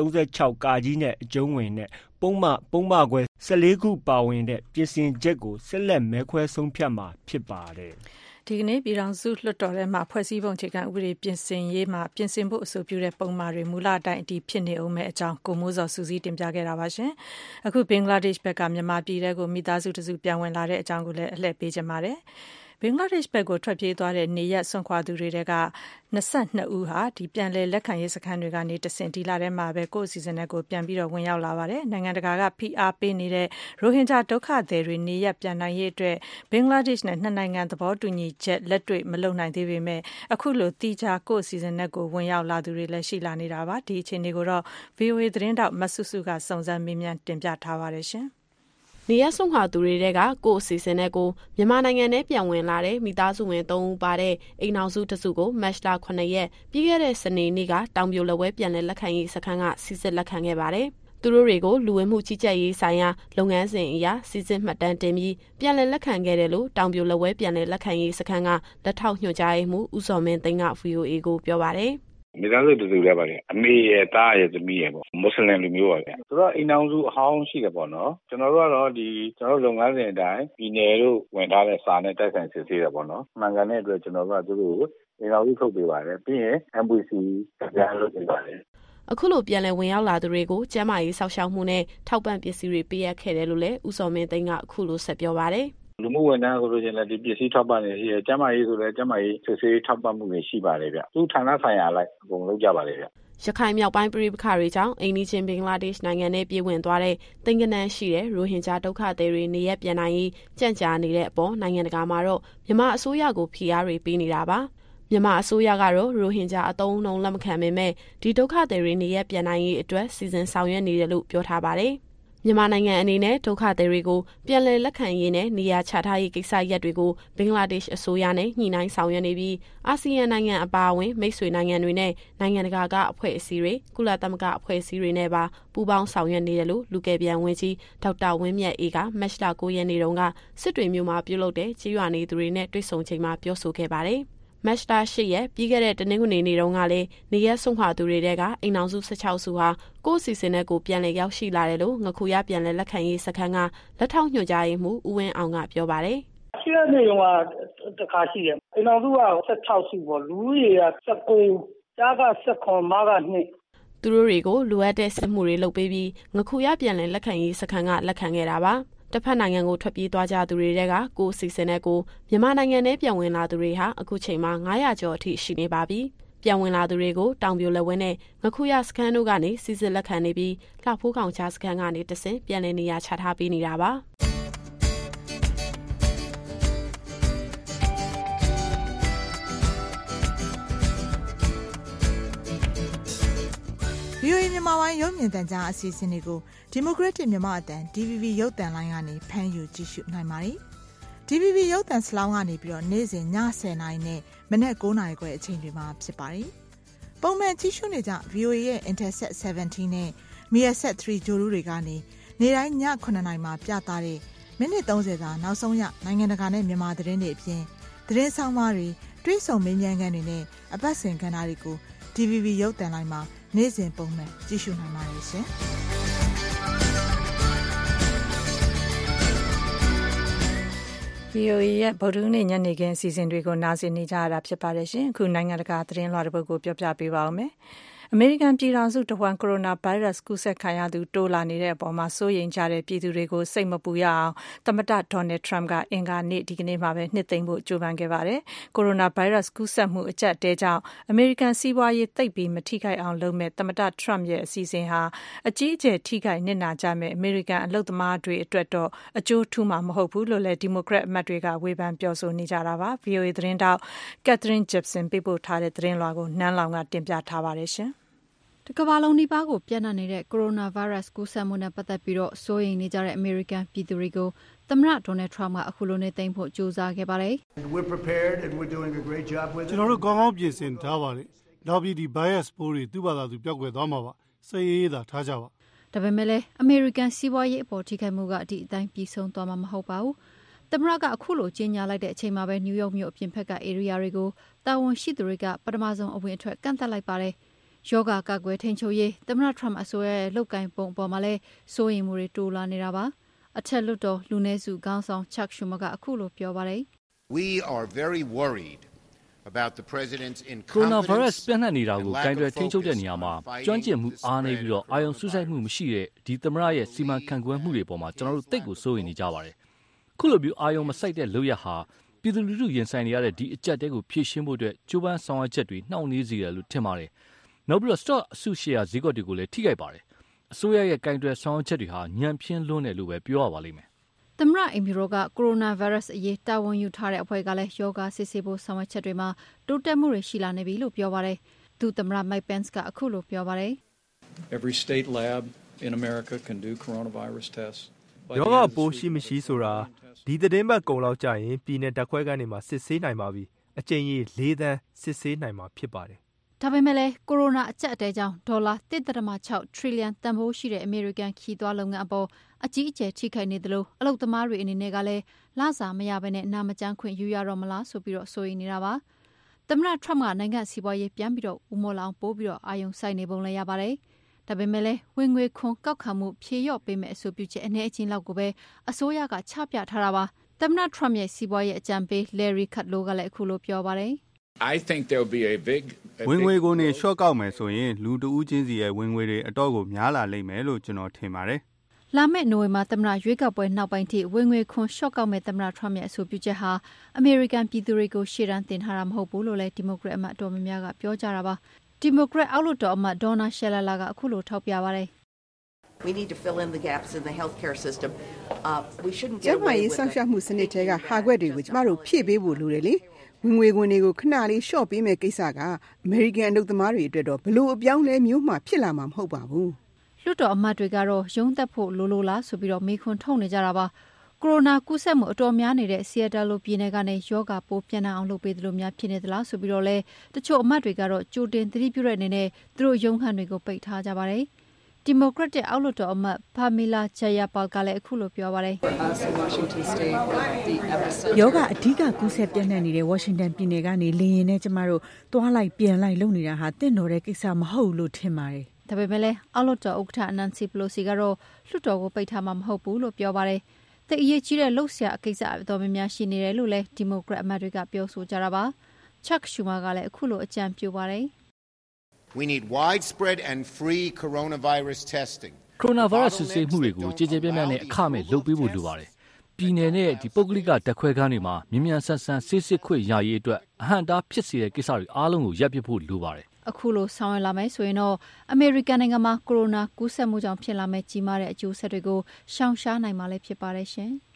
436ကာကြီးနဲ့အကျုံးဝင်တဲ့ပုံမှန်ပုံမှန်ခွဲ14ခုပါဝင်တဲ့ပြင်ဆင်ချက်ကိုဆက်လက်မဲခွဲဆုံးဖြတ်မှာဖြစ်ပါတယ်။ ဒီကနေ့ ပြည်ထောင်စုလွှတ်တော်ထဲမှာ ဖွဲ့စည်းပုံအခြေခံဥပဒေ ပြင်ဆင်ရေးမှာ ပြင်ဆင်ဖို့ အဆိုပြုတဲ့ ပုံမှားတွေ မူလအတိုင်း အတည်ဖြစ်နေအောင်မဲ့အကြောင်း ကိုမိုးစော်စူးစီးတင်ပြခဲ့တာပါရှင်။အခု ဘင်္ဂလားဒေ့ရှ်ဘက်က မြန်မာပြည်ထဲကို မိသားစုတစု ပြန်ဝင်လာတဲ့အကြောင်းကိုလည်း အလှည့်ပေးချင်ပါတယ်။ ဘင်္ဂလားဒေ့ရှ်ဘက်ကို ထွက်ပြေးသွားတဲ့ နေရပ်စွန့်ခွာသူတွေထဲက22ဦးဟာဒီပြန်လည်လက်ခံရေးစခန်းတွေကနေတဆင့် ဒီလထဲမှာပဲ ကိုယ့်အစီအစဉ်နဲ့ကိုပြန်ပြီးတော့ဝင်ရောက်လာပါတယ်။နိုင်ငံတကာက ဖိအားပေးနေတဲ့ ရိုဟင်ဂျာဒုက္ခသည်တွေ နေရပ်ပြန်နိုင်ရေးအတွက် ဘင်္ဂလားဒေ့ရှ်နဲ့ နှစ်နိုင်ငံ သဘောတူညီချက် လက်တွေ့မလုပ်နိုင်သေးပေမဲ့ အခုလိုတိကျကိုယ့်အစီအစဉ်နဲ့ကိုဝင်ရောက်လာသူတွေလည်း ရှိလာနေတာပါ။ဒီအခြေအနေကိုတော့ VOA သတင်းတောက်မဆုစုက စုံစမ်းမေးမြန်း တင်ပြထားပါတယ်ရှင်။ နေရဆုံးဟာသူတွေတဲကကိုအစီအစဉ်နဲ့ကိုမြန်မာနိုင်ငံထဲပြန်ဝင်လာတဲ့မိသားစုဝင်၃ဦးပါတဲ့အိမ်အောင်စုတစုကိုမတ်လ9ရက်ပြီးခဲ့တဲ့စနေနေ့ကတောင်ပြိုလက်ဝဲပြန်လည်လက်ခံရေးစခန်းကစစ်စစ်လက်ခံခဲ့ပါတယ်။သူတို့တွေကိုလူဝင်မှုကြီးကြပ်ရေးဆိုင်ရာလုပ်ငန်းစဉ်အရာစစ်စစ်မှတ်တမ်းတင်ပြီးပြန်လည်လက်ခံခဲ့တယ်လို့တောင်ပြိုလက်ဝဲပြန်လည်လက်ခံရေးစခန်းကလက်ထောက်ညွှန်ကြားရေးမှူးဦးစော်မင်းသိန်းက VOA ကိုပြောပါတယ်။ မိသားစုတူတူလည်းပါဗျအမေရဲ့သားရဲ့သမီးရဲ့ပေါ့မွတ်စလင်လူမျိုးပါဗျဆိုတော့အိမ်အောင်စုအဟောင်းရှိတယ်ပေါ့နော်ကျွန်တော်တို့ကတော့ဒီကျွန်တော်တို့လုပ်ငန်းစဉ်အတိုင်းပြည်နယ်တို့ဝင်ထားတဲ့စာနဲ့တိုက်ဆိုင်စစ်ဆေးတယ်ပေါ့နော်မှန်ကန်တဲ့အတွက်ကျွန်တော်တို့ကသူတို့ကိုအိမ်အောင်စုထုတ်ပေးပါတယ်ပြီးရင် MPC ပြန်လုပ်ပေးပါတယ်အခုလိုပြန်လည်ဝင်ရောက်လာသူတွေကိုကျန်းမာရေးစောင့်ရှောက်မှုနဲ့ထောက်ပံ့ပစ္စည်းတွေပေးအပ်ခဲ့တယ်လို့လည်းဦးစောမင်းသိန်းကအခုလိုဆက်ပြောပါတယ် လူမှုဝန်ထမ်းဆိုလို့ချင်းလည်း ဒီပစ္စည်းထောက်ပံ့နေရှိတယ် ကျန်းမာရေးဆိုလည်း ကျန်းမာရေးစစ်ဆေးထောက်ပံ့မှုတွေ ရှိပါတယ်ဗျ သူဌာနဆိုင်ရာလိုက် အကုန်လုပ်ကြပါတယ်ဗျ ရခိုင်မြောက်ပိုင်းပြည်ပခါတွေကြောင့် အိန္ဒိချင်း ဘင်္ဂလားဒေ့ရှ်နိုင်ငံနဲ့ပြည်ဝင်သွားတဲ့တင်ကနန်းရှိတဲ့ ရိုဟင်ဂျာဒုက္ခသည်တွေ နေရပြန်နိုင်ရေး ကြံ့ကြာနေတဲ့အပေါ် နိုင်ငံတကာမှာတော့ မြန်မာအစိုးရကို ဖိအားတွေ ပေးနေတာပါ မြန်မာအစိုးရကတော့ ရိုဟင်ဂျာအသုံးအနှုန်း လက်မခံပေမဲ့ ဒီဒုက္ခသည်တွေ နေရပြန်နိုင်ရေးအတွက် စီစဉ်ဆောင်ရွက်နေတယ်လို့ ပြောထားပါတယ်။ မြန်မာနိုင်ငံအနေနဲ့ဒုက္ခသည်တွေကိုပြန်လည်လက်ခံရေးနဲ့နေရာချထားရေးကိစ္စရပ်တွေကိုဘင်္ဂလားဒေ့ရှ်အစိုးရနဲ့ညှိနှိုင်းဆောင်ရွက်နေပြီးအာဆီယံနိုင်ငံအပါအဝင်မိတ်ဆွေနိုင်ငံတွေနဲ့နိုင်ငံတကာကအဖွဲ့အစည်းတွေကုလသမဂ္ဂအဖွဲ့အစည်းတွေနဲ့ပါပူးပေါင်းဆောင်ရွက်နေတယ်လို့လူကယ်ပြန်ဝင်ကြီးဒေါက်တာဝင်းမြတ်အေးကမက်ရှ်လာ9ရက်နေ့တုန်းကစစ်တွေမြို့မှာပြုလုပ်တဲ့ကြေးရွာနေသူတွေနဲ့တွေ့ဆုံချိန်မှာပြောဆိုခဲ့ပါတယ်။ မတ်တာ၈ရက်ပြီးခဲ့တဲ့တနင်္ဂနွေနေ့တုန်းကလည်းနေရက်ဆုံးခွာသူတွေတဲကအိမ်အောင်စု16စုဟာကိုယ့်စီစဉ်နဲ့ကိုပြန်လည်ရောက်ရှိလာတယ်လို့ငခုရပြန်လည်လက်ခံရေးစခန်းကလက်ထောက်ညွှန်ကြားရေးမှူးဦးဝင်းအောင်ကပြောပါတယ်။ရှိတဲ့နေုံကတခါရှိတယ်။အိမ်အောင်စုက16စုပေါ့လူကြီးက19ကြားက16မက2သူတို့တွေကိုလိုအပ်တဲ့စစ်မှုတွေလုပ်ပေးပြီးငခုရပြန်လည်လက်ခံရေးစခန်းကလက်ခံခဲ့တာပါ။ တစ်ဖက်နိုင်ငံကိုထွက်ပြေးသွားကြသူတွေတဲကကိုစီစဉ်တဲ့ကိုမြန်မာနိုင်ငံထဲပြန်ဝင်လာသူတွေဟာအခုချိန်မှာ900ကျော်အထိရှိနေပါပြီ။ပြန်ဝင်လာသူတွေကိုတောင်ပြိုလက်ဝင်းနဲ့ငခုရစခန်းတို့ကနေစီစစ်လက်ခံနေပြီးလှဖိုးကောင်ချစခန်းကနေတဆင့်ပြန်လည်နေရာချထားပေးနေတာပါ။ VOA မြန်မာပိုင်းရုပ်မြင်သံကြားအစီအစဉ်တွေကို Democratic မြန်မာအတန် DVB ရုပ်သံလိုင်းကနေဖမ်းယူကြည့်ရှုနိုင်ပါတယ်။ DVB ရုပ်သံစလောင်းကနေပြီးတော့နေ့စဉ်ည10:00နာရီနဲ့မနက်9:00နာရီခွဲအချိန်တွေမှာဖြစ်ပါတယ်။ပုံမှန်ကြည့်ရှုနေကြ VOA ရဲ့ Interset 17နဲ့ Measet 3ဂျိုလူတွေကနေနေ့တိုင်းည9:00နာရီမှာပြသတဲ့မိနစ်30သာနောက်ဆုံးရနိုင်ငံတကာနဲ့မြန်မာသတင်းတွေအပြင်သတင်းဆောင်မတွေတွေးဆုံမင်းမြန်းခန်းတွေနဲ့အပတ်စဉ်ကဏ္ဍတွေကို DVB ရုပ်သံလိုင်းမှာနေ့စဉ်ပုံမှန်ကြည့်ရှုနိုင်ပါတယ်ရှင်။ VOA ရဲ့ဗုဒ္ဓဟူးနေ့ညနေခင်းအစီအစဉ်တွေကိုနားဆင်နေကြရတာဖြစ်ပါတယ်ရှင်။အခုနိုင်ငံတကာသတင်းလွှာတစ်ပုဒ်ကိုပြောပြပေးပါဦးမယ်။ အမေရိကန်ပြည်ထောင်စုတဝှမ်း ကိုရိုနာဗိုင်းရပ်စ်ကူးစက်ခံရသူ တိုးလာနေတဲ့အပေါ်မှာစိုးရိမ်ကြတဲ့ ပြည်သူတွေကို စိတ်မပူရအောင် သမ္မတဒေါ်နယ်ထရမ့်ကအင်္ဂါနေ့ ဒီကနေ့မှာပဲ နှစ်သိမ့်ဖို့ ကြိုးပမ်းခဲ့ပါတယ်။ကိုရိုနာဗိုင်းရပ်စ် ကူးစက်မှု အကျပ်အတည်းကြောင့် အမေရိကန်စီးပွားရေး သိပ်ပြီး မထိခိုက်အောင်လုပ်မဲ့သမ္မတထရမ့်ရဲ့ အစီအစဉ်ဟာ အကြီးအကျယ် ထိခိုက်နစ်နာကြမဲ့အမေရိကန် အလုပ်သမားတွေအတွက်တော့ အကျိုးထူးမှာ မဟုတ်ဘူးလို့လည်း ဒီမိုကရက်အမတ်တွေက ဝေဖန်ပြောဆိုနေကြတာပါ။ VOA သတင်းတောက် Catherine Gibson ပေးပို့ထားတဲ့ သတင်းလွှာကို နန်းလောင်က တင်ပြထားပါတယ်ရှင်။တ ကမ္ဘာလုံးနီးပါးကိုပျံ့နှံ့နေတဲ့ကိုရိုနာဗိုင်းရပ်စ်ကူးစက်မှုနဲ့ပတ်သက်ပြီးစိုးရိမ်နေကြတဲ့အမေရိကန်ပြည်သူတွေကိုသမ္မတ Donald Trump ကခုလိုနှစ်သိမ့်ဖို့ကြိုးစားခဲ့ပါတယ်။“ကျနော်တို့ကောင်းကောင်းပြင်ဆင်ထားပါတယ်။နောက်ပြီးဒီဗိုင်းရပ်စ်ပိုးတွေသူ့ဘာသာသူပျောက်ကွယ်သွားမှာပါ။စိတ်အေးအေးသာထားကြပါ။”ဒါပေမဲ့လည်းအမေရိကန်စီးပွားရေးအပေါ်ထိခိုက်မှုကဒီအတိုင်းပြီးဆုံးသွားမှာမဟုတ်ပါဘူး။သမ္မတကခုလိုကြေညာလိုက်တဲ့အချိန်မှာပဲနယူးယောက်မြို့အပြင်ဘက်ကဧရိယာတွေကိုတာဝန်ရှိသူတွေကပထမဆုံးအဝင်အထွက်ကန့်သတ်လိုက်ပါတယ်။ ရောဂါကာကွယ်ထိန်းချုပ်ရေးသမ္မတ Trump အစိုးရရဲ့လုပ်ကိုင်ပုံအပေါ်မှာလည်းစိုးရိမ်မှုတွေတိုးလာနေတာပါ။အထက်လွှတ်တော်လူနည်းစုခေါင်းဆောင် Chuck Schumer ကအခုလိုပြောပါတယ်။ “We are very worried about the president's ကိုရိုနာဗိုင်းရပ်စ်ပြန့်နှံ့နေတာကိုကိုင်တွယ်ထိန်းချုပ်တဲ့နေရာမှာကျွမ်းကျင်မှုအားနည်းပြီးအာရုံစူးစိုက်မှုမရှိတဲ့ဒီသမ္မတရဲ့စီမံခန့်ခွဲမှုတွေပေါ်မှာကျနော်တို့သိပ်ကိုစိုးရိမ်နေကြပါတယ်။ခုလိုအာရုံမစိုက်တဲ့လုပ်ရပ်ဟာပြည်သူလူထုရင်ဆိုင်နေရတဲ့ဒီအကျပ်အတည်းကိုဖြေရှင်းဖို့ကြိုးပမ်းဆောင်ရွက်ချက်တွေနှောင့်နှေးစေတယ်လို့ထင်ပါတယ် နောက်ပြီး Stock အစုရှယ်ယာဈေးကွက်တွေကိုလည်းထိခိုက်ပါတယ်။အစိုးရရဲ့ကိုင်တွယ်ဆောင်ရွက်ချက်တွေဟာညံ့ဖျင်းလွန်းတယ်လို့ပဲပြောရပါလိမ့်မယ်။”သမ္မတအိမ်ဖြူတော်ကကိုရိုနာဗိုင်းရပ်စ်အရေးတာဝန်ယူထားတဲ့အဖွဲ့ကလည်းရောဂါစစ်ဆေးဖို့ဆောင်ရွက်ချက်တွေမှာတိုးတက်မှုတွေရှိလာနေပြီလို့ပြောပါတယ်။ဒုသမ္မတ Mike Pence ကခုလိုပြောပါတယ်။“ရောဂါပိုးရှိမရှိဆိုတာဒီသီတင်းပတ်ကုန်လောက်ကျရင်ပြည်နယ်ဓာတ်ခွဲခန်းတွေမှာစစ်ဆေးနိုင်ပါပြီ။အကြိမ်ရေ၄သန်းစစ်ဆေးနိုင်မှာဖြစ်ပါတယ် ဒါပေမဲ့လည်းကိုရိုနာအကျပ်အတည်းကြောင့်ဒေါ်လာ1.6ထရီလီယံတန်ဖိုးရှိတဲ့အမေရိကန်ခရီးသွားလုပ်ငန်းအပေါ်အကြီးအကျယ်ထိခိုက်နေသလိုအလုပ်သမားတွေအနေနဲ့ကလည်းလစာမရဘဲနာမကျန်းခွင့်ယူရတော့မလားဆိုပြီးစိုးရိမ်နေတာပါ။သမ္မတ Trump ကနိုင်ငံစီးပွားရေးပြန်ပြီးဦးမော့လာအောင်ပိုပြီးအာရုံစိုက်နေပုံလည်းရပါတယ်။ဒါပေမဲ့လည်းဝင်ငွေခွန်ကောက်ခံမှုဖြေလျော့ပေးမယ့်အဆိုပြုချက်အနည်းအကျဉ်းလောက်ကိုပဲအစိုးရကချပြထားတာပါ။သမ္မတ Trump ရဲ့စီးပွားရေးအကြံပေး Larry Kudlow ကလည်းခုလိုပြောပါတယ်။“ ဝင်ငွေခွန်တွေလျှော့ကောက်မယ်ဆိုရင်လူတဦးချင်းစီရဲ့ဝင်ငွေတွေအတော့်ကိုများလာလိမ့်မယ်လို့ကျနော်ထင်ပါတယ်။”လာမယ့်နိုဝင်ဘာသမ္မတရွေးကောက်ပွဲနောက်ပိုင်းထိဝင်ငွေခွန်လျှော့ကောက်မယ့်သမ္မတ Trump ရဲ့အဆိုပြုချက်ဟာအမေရိကန်ပြည်သူတွေကိုရှေ့တန်းတင်ထားတာမဟုတ်ဘူးလို့လည်းဒီမိုကရက်အမတ်အတော်များများကပြောကြတာပါ။ဒီမိုကရက်အောက်လွှတ်တော်အမတ် Donna Shalala ကခုလိုထောက်ပြပါတယ်။“ ကျန်းမာရေးစောင့်ရှောက်မှုစနစ်ထဲကဟာကွက်တွေကိုကျမတို့ဖြည့်ပေးဖို့လိုတယ်လေ။ဝင်ငွေခွန်တွေကိုခဏလေးလျှော့ပေးမယ့်ကိစ္စကအမေရိကန်အလုပ်သမားတွေအတွက်တော့ဘယ်လိုအပြောင်းအလဲမျိုးမှဖြစ်လာမှာမဟုတ်ပါဘူး။”လွှတ်တော်အမတ်တွေကတော့ရုံးတက်ဖို့လိုလို့လားဆိုပြီးမေးခွန်းထုတ်နေကြတာပါ။ကိုရိုနာကူးစက်မှုအတော်များနေတဲ့ Seattle လိုပြည်နယ်ကနေရောဂါပိုးပျံ့နှံ့အောင်လုပ်ပေးသလိုများဖြစ်နေသလားဆိုပြီးတော့လည်းတချို့အမတ်တွေကတော့ကြိုတင်သတိပြုတဲ့အနေနဲ့သူတို့ရုံးခန်းတွေကိုပိတ်ထားကြပါတယ်။ ဒီမိုကရက်တစ်အောက်လွှတ်တော်အမတ် Pramila Jayapal ကလည်းခုလိုပြောပါတယ်။“ရောဂါ အဓိက ကူးစက်ပျံ့နှံ့နေတဲ့ ဝါရှင်တန်ပြည်နယ်ကနေ လေယာဉ်နဲ့ ကျမတို့ သွားလိုက်ပြန်လိုက် လုပ်နေတာဟာ သင့်တော်တဲ့ကိစ္စ မဟုတ်ဘူးလို့ ထင်ပါတယ်။”ဒါပေမဲ့လည်း အောက်လွှတ်တော်ဥက္ကဋ္ဌ Nancy Pelosi ကတော့ လွှတ်တော်ကို ပိတ်ထားမှာ မဟုတ်ဘူးလို့ ပြောပါတယ်။သိပ်အရေးကြီးတဲ့ လုပ်စရာကိစ္စအတော်များများ ရှိနေတယ်လို့လည်း ဒီမိုကရက်အမတ်တွေက ပြောဆိုကြတာပါ။ Chuck Schumer ကလည်းခုလို အကြံပြုပါတယ်။ We need widespread and free coronavirus testing. ကိုရိုနာဗိုင်းရပ်စ်စစ်ဆေးမှုတွေကိုကြည်ကြဲပြန့်ပြန့်နဲ့အခမဲ့လုပ်ပေးဖို့လိုပါတယ်။ပပြည်နယ်နဲ့ဒီပုဂ္ဂလိကဓာတ်ခွဲခန်းတွေမှာမြန်မြန်ဆန်ဆန်ဆေးစစ်ခွင့်ရရေးအတွက်အဟန့်တားဖြစ်စေတဲ့ကိစ္စတွေအားလုံးကိုရပ်ပစ်ဖို့လိုပါတယ်။အခုလိုဆောင်ရွက်လာမယ်ဆိုရင်တော့အမေရိကန်နိုင်ငံမှာကိုရိုနာကူးစက်မှုကြောင့်ဖြစ်လာမယ့်ကြီးမားတဲ့အကျိုးဆက်တွေကိုရှောင်ရှားနိုင်မှာလည်းဖြစ်ပါတယ်ရှင်။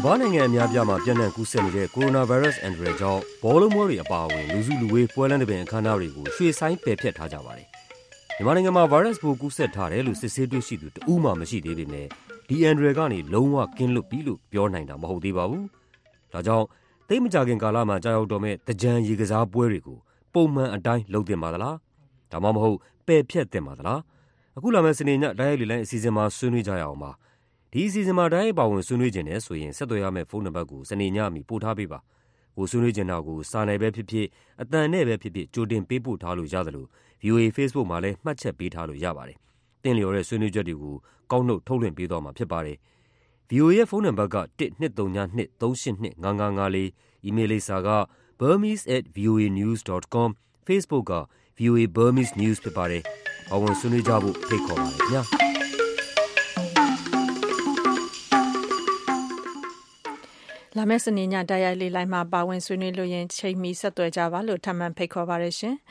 ကမ္ဘာနိုင်ငံအများပြားမှာပြန့်နှံ့ကူးစက်နေတဲ့ ကိုရိုနာဗိုင်းရပ်စ် အန္တရာယ်ကြောင့် ဘောလုံးပွဲတွေအပါအဝင် လူစုလူဝေး ပွဲလမ်းသဘင်အခမ်းအနားတွေကို ရွှေ့ဆိုင်းပယ်ဖျက်ထားကြပါတယ်။မြန်မာနိုင်ငံမှာ ဗိုင်းရပ်စ်ပိုး ကူးစက်ထားတယ်လို့ စစ်ဆေးတွေ့ရှိသူ တဦးမှမရှိသေးပေမဲ့ဒီအန္တရာယ်ကနေ လုံးဝကင်းလွတ်ပြီလို့ ပြောနိုင်တာ မဟုတ်သေးပါဘူး။ဒါကြောင့် သိပ်မကြာခင်ကာလမှာ ကျရောက်တော့မယ့် သင်္ကြန်ရေကစားပွဲတွေကို ပုံမှန်အတိုင်း လုပ်သင့်ပါသလား။ဒါမှမဟုတ် ပယ်ဖျက်သင့်ပါသလား။အခုလာမယ့် စနေည တိုက်ရိုက်လေလှိုင်းအစီအစဉ်မှာ ဆွေးနွေးကြရအောင်ပါ။ ဒီအစီအစဉ်မှာ တိုက်ရိုက်ပါဝင် ဆွေးနွေးချင်တယ်ဆိုရင် ဆက်သွယ်ရမယ့် ဖုန်းနံပါတ်ကို စနေညမီ ပို့ထားပေးပါ။ကိုယ်ဆွေးနွေးချင်တာကို စာနဲ့ပဲဖြစ်ဖြစ်၊အသံနဲ့ပဲဖြစ်ဖြစ် ကြိုတင်ပေးပို့ထားလို့ရသလို ဗွီအိုအေ ဖေ့စ်ဘုတ်မှာလည်း မှတ်ချက်ပေးထားလို့ရပါတယ်။သင့်လျော်တဲ့ ဆွေးနွေးချက်တွေကို ကောက်နုတ် ထုတ်လွှင့်ပေးသွားမှာ ဖြစ်ပါတယ်။ဗွီအိုအေရဲ့ ဖုန်းနံပါတ်က ၁၂၀၂၃၈၂၅၅၄၊အီးမေးလ်လိပ်စာက burmese@voanews.com ၊ Facebook က VOA Burmese News ဖြစ်ပါတယ်။ပါဝင်ဆွေးနွေးကြဖို့ ဖိတ်ခေါ်ပါတယ်ခင်ဗျာ။ လာမယ့်စနေညတိုက်ရိုက်လေလိုင်းမှာ ပါဝင်ဆွေးနွေးလို့ရင် ချိန်မီ ဆက်သွယ်ကြပါလို့ ထပ်မံ ဖိတ်ခေါ်ပါရရှင်။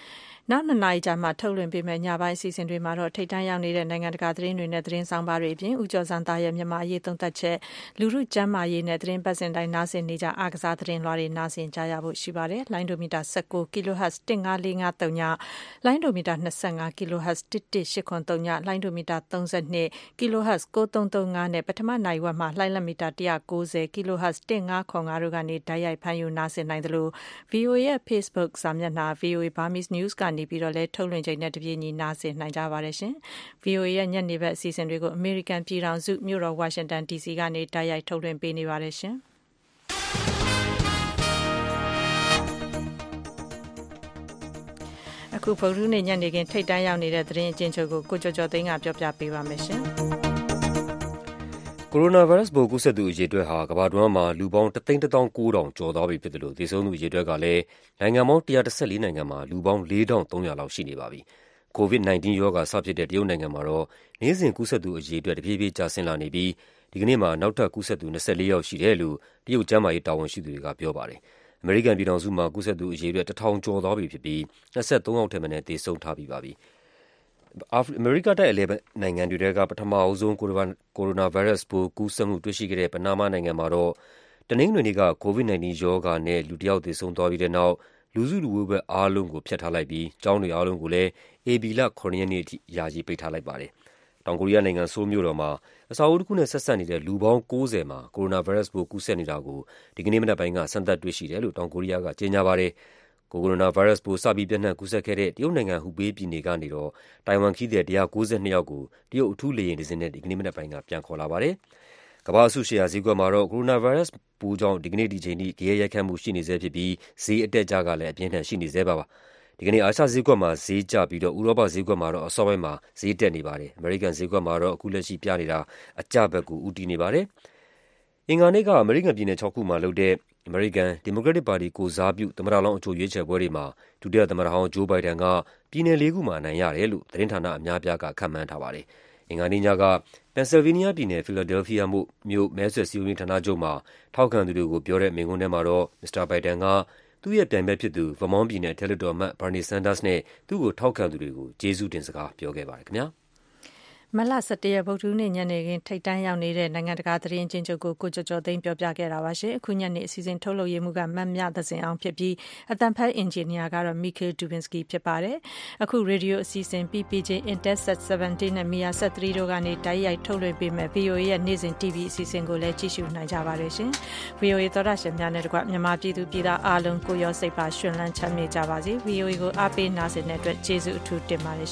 နောက်နှစ်နာရီကြာမှထုတ်လွှင့်ပေးမယ့် ညပိုင်းအစီအစဉ်တွေမှာတော့ ထိပ်တန်းရောက်နေတဲ့ နိုင်ငံတကာသတင်းတွေနဲ့ သတင်းဆောင်ပါတွေအပြင် ဦးကျော်စံသားရဲ့ မြန်မာအရေးသုံးသပ်ချက် လူမှုကျန်းမာရေးနဲ့သတင်းပတ်စင်တိုင်း နားဆင်နေကြ အားကစားသတင်းလွှာတွေ နားဆင်ကြရဖို့ ရှိပါတယ်။လိုင်းဒိုမီတာ19 kHz 15453ညလိုင်းဒိုမီတာ25 kHz 11883ညလိုင်းဒိုမီတာ32 kHz 9335နဲ့ ပထမနိုင်ဝက်မှာ လိုင်းလက်မီတာ190 kHz 1505တို့ကနေဓာတ်ရိုက် ဖမ်းယူ နားဆင်နိုင်တယ်လို့ VOA ရဲ့ Facebook စာမျက်နှာ VOA Burmese News ကနေပြီးတော့လည်းထုတ်လွှင့်ချိန်နဲ့တပြေးညီနားဆင်နိုင်ကြပါတယ်ရှင်။ VOA ရဲ့ညနေဘက်အစီအစဉ်တွေကို အမေရိကန်ပြည်ထောင်စုမြို့တော်ဝါရှင်တန် DC ကနေတိုက်ရိုက်ထုတ်လွှင့်ပေးနေပါတယ်ရှင်။အခုဗုဒ္ဓနေ့ညနေခင်းထိတ်တန်းရောက်နေတဲ့သတင်းအကျဉ်းချုပ်ကိုကိုကျော်ကျော်သိန်းကပြောပြပေးပါမယ်ရှင်။ ကိုရိုနာဗိုင်းရပ်စ်ပိုး ကူးစက်သူအရေအတွက်ဟာ ကမ္ဘာတဝန်းမှာ လူပေါင်း ၁၁၉,၀၀၀ ကျော်သွားပြီဖြစ်သလို သေဆုံးသူအရေအတွက်ကလည်း နိုင်ငံပေါင်း ၁၁၄ နိုင်ငံမှာ လူပေါင်း ၄,၃၀၀ လောက် ရှိနေပါပြီ။ COVID-19 ရောဂါ စဖြစ်တဲ့ တရုတ်နိုင်ငံမှာတော့ နေ့စဉ်ကူးစက်သူအရေအတွက် တဖြည်းဖြည်း ကျဆင်းလာနေပြီး ဒီကနေ့မှာ နောက်ထပ်ကူးစက်သူ ၂၄ ယောက်ရှိတယ်လို့ တရုတ်ကျန်းမာရေး တာဝန်ရှိသူတွေက ပြောပါတယ်။အမေရိကန်ပြည်ထောင်စုမှာ ကူးစက်သူအရေအတွက် ၁,၀၀၀ ကျော်သွားပြီဖြစ်ပြီး ၂၃ ယောက်ထက်မနည်း သေဆုံးထားပြီးပါပြီ။ အမေရိကတိုက် အလယ်ပိုင်းနိုင်ငံတွေထဲက ပထမဆုံး ကိုရိုနာဗိုင်းရပ်စ်ပိုး ကူးစက်မှုတွေ့ရှိခဲ့တဲ့ ပနားမားနိုင်ငံမှာတော့ တနင်္ဂနွေနေ့က COVID-19 ရောဂါနဲ့ လူတယောက် သေဆုံးသွားပြီးတဲ့နောက် လူစုလူဝေးပွဲအားလုံးကို ဖျက်ထားလိုက်ပြီး ကျောင်းတွေအားလုံးကိုလည်း ဧပြီလ ၇ ရက်နေ့အထိ ယာယီပိတ်ထားလိုက်ပါတယ်။တောင်ကိုရီးယားနိုင်ငံ၊ဆိုးလ်မြို့တော်မှာ အဆောက်အဦးတခုနဲ့ ဆက်စပ်နေတဲ့ လူပေါင်း ၉၀ မှာ ကိုရိုနာဗိုင်းရပ်စ်ပိုး ကူးစက်နေတာကို ဒီကနေ့မနက်ပိုင်းက စမ်းသပ်တွေ့ရှိတယ်လို့ တောင်ကိုရီးယားက ကြေညာပါတယ်။ ကိုရိုနာဗိုင်းရပ်စ်ပိုး စပြီးပျံ့နှံ့ကူးစက်ခဲ့တဲ့ တရုတ်နိုင်ငံ၊ဟူဘေးပြည်နယ်ကနေတော့ တိုင်ဝမ်ခရီးသည် ၁၉၂ ယောက်ကို တရုတ် အထူးလေယာဉ်တစင်းနဲ့ ဒီကနေ့မနက်ပိုင်းက ပြန်ခေါ်လာပါတယ်။ကမ္ဘာ့အစုရှယ်ယာဈေးကွက်မှာတော့ ကိုရိုနာဗိုင်းရပ်စ်ပိုးကြောင့် ဒီကနေ့ ဒီအချိန်ထိ ဂယက်ရိုက်ခတ်မှု ရှိနေဆဲဖြစ်ပြီး ဈေးအတက်အကျကလည်း အပြင်းအထန် ရှိနေဆဲပါ။ဒီကနေ့ အာရှဈေးကွက်မှာ ဈေးကျပြီးတော့ ဥရောပဈေးကွက်မှာတော့ အစောပိုင်းမှာ ဈေးတက်နေပါတယ်။အမေရိကန်ဈေးကွက်မှာတော့ အခုလက်ရှိပြနေတာ အကျဘက်ကို ဦးတည်နေပါတယ်။ အင်္ဂါနေ့က အမေရိကန်ပြည်နယ်ခြောက်ခုမှာလုပ်တဲ့ အမေရိကန် ဒီမိုကရက်တစ်ပါတီကိုယ်စားပြု သမ္မတလောင်း အကြိုရွေးချယ်ပွဲတွေမှာ ဒုတိယသမ္မတဟောင်း Joe Biden က ပြည်နယ်လေးခုမှာ အနိုင်ရတယ်လို့ သတင်းဌာနအများအပြားက ခန့်မှန်းထားပါတယ်။အင်္ဂါနေ့ညကပန်ဆယ်လ်ဗေးနီးယားပြည်နယ်၊ဖီလာဒဲလ်ဖီးယားမြို့ မဲဆွယ်စည်းရုံးရေးဌာနချုပ်မှာ ထောက်ခံသူတွေကိုပြောတဲ့ မိန့်ခွန်းထဲမှာတော့ မစ္စတာဘိုင်ဒန်ကသူ့ရဲ့ပြိုင်ဘက်ဖြစ်သူဗားမောင့်ပြည်နယ် အထက်လွှတ်တော်အမတ် Bernie Sanders နဲ့ သူ့ကိုထောက်ခံသူတွေကို ကျေးဇူးတင်စကား ပြောခဲ့ပါတယ်ခင်ဗျာ။ မတ်လ ၁၁ ရက် ဗုဒ္ဓဟူးနေ့ ညနေခင်း ထိပ်တန်းရောက်နေတဲ့ နိုင်ငံတကာ သတင်းအကျဉ်းချုပ်ကို ကိုကျော်ကျော်သိန်းပြောပြခဲ့တာပါ။အခုညနေ အစီအစဉ် ထုတ်လုပ်ရေးမှူးက မမြသဇင်အောင်ဖြစ်ပြီး အသံဖတ် အင်ဂျင်နီယာကတော့ Mikhail Dubinsky ဖြစ်ပါတယ်။အခု ရေဒီယိုအစီအစဉ် PPJ Intelsat 17 နဲ့ Media Set 3တို့ကနေ တိုက်ရိုက် ထုတ်လွှင့်ပေးမယ့် VOA ရဲ့ နေ့စဉ် TV အစီအစဉ်ကိုလည်း ကြည့်ရှုနိုင်ကြပါတယ်။ VOA သောတရှင်များနဲ့တကွ မြန်မာပြည်သူပြည်သားအားလုံး ကိုယ်ရော စိတ်ပါ ရွှင်လန်းချမ်းမြေ့ကြပါစေ။ VOA ကို အားပေးနားဆင်တဲ့အတွက် ကျေးဇူးအထူးတင်ပါတယ်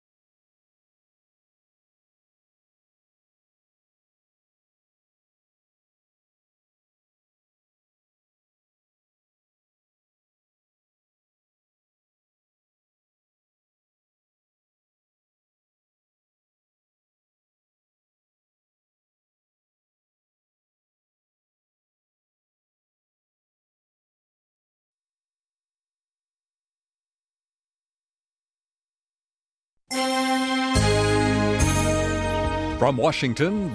From Washington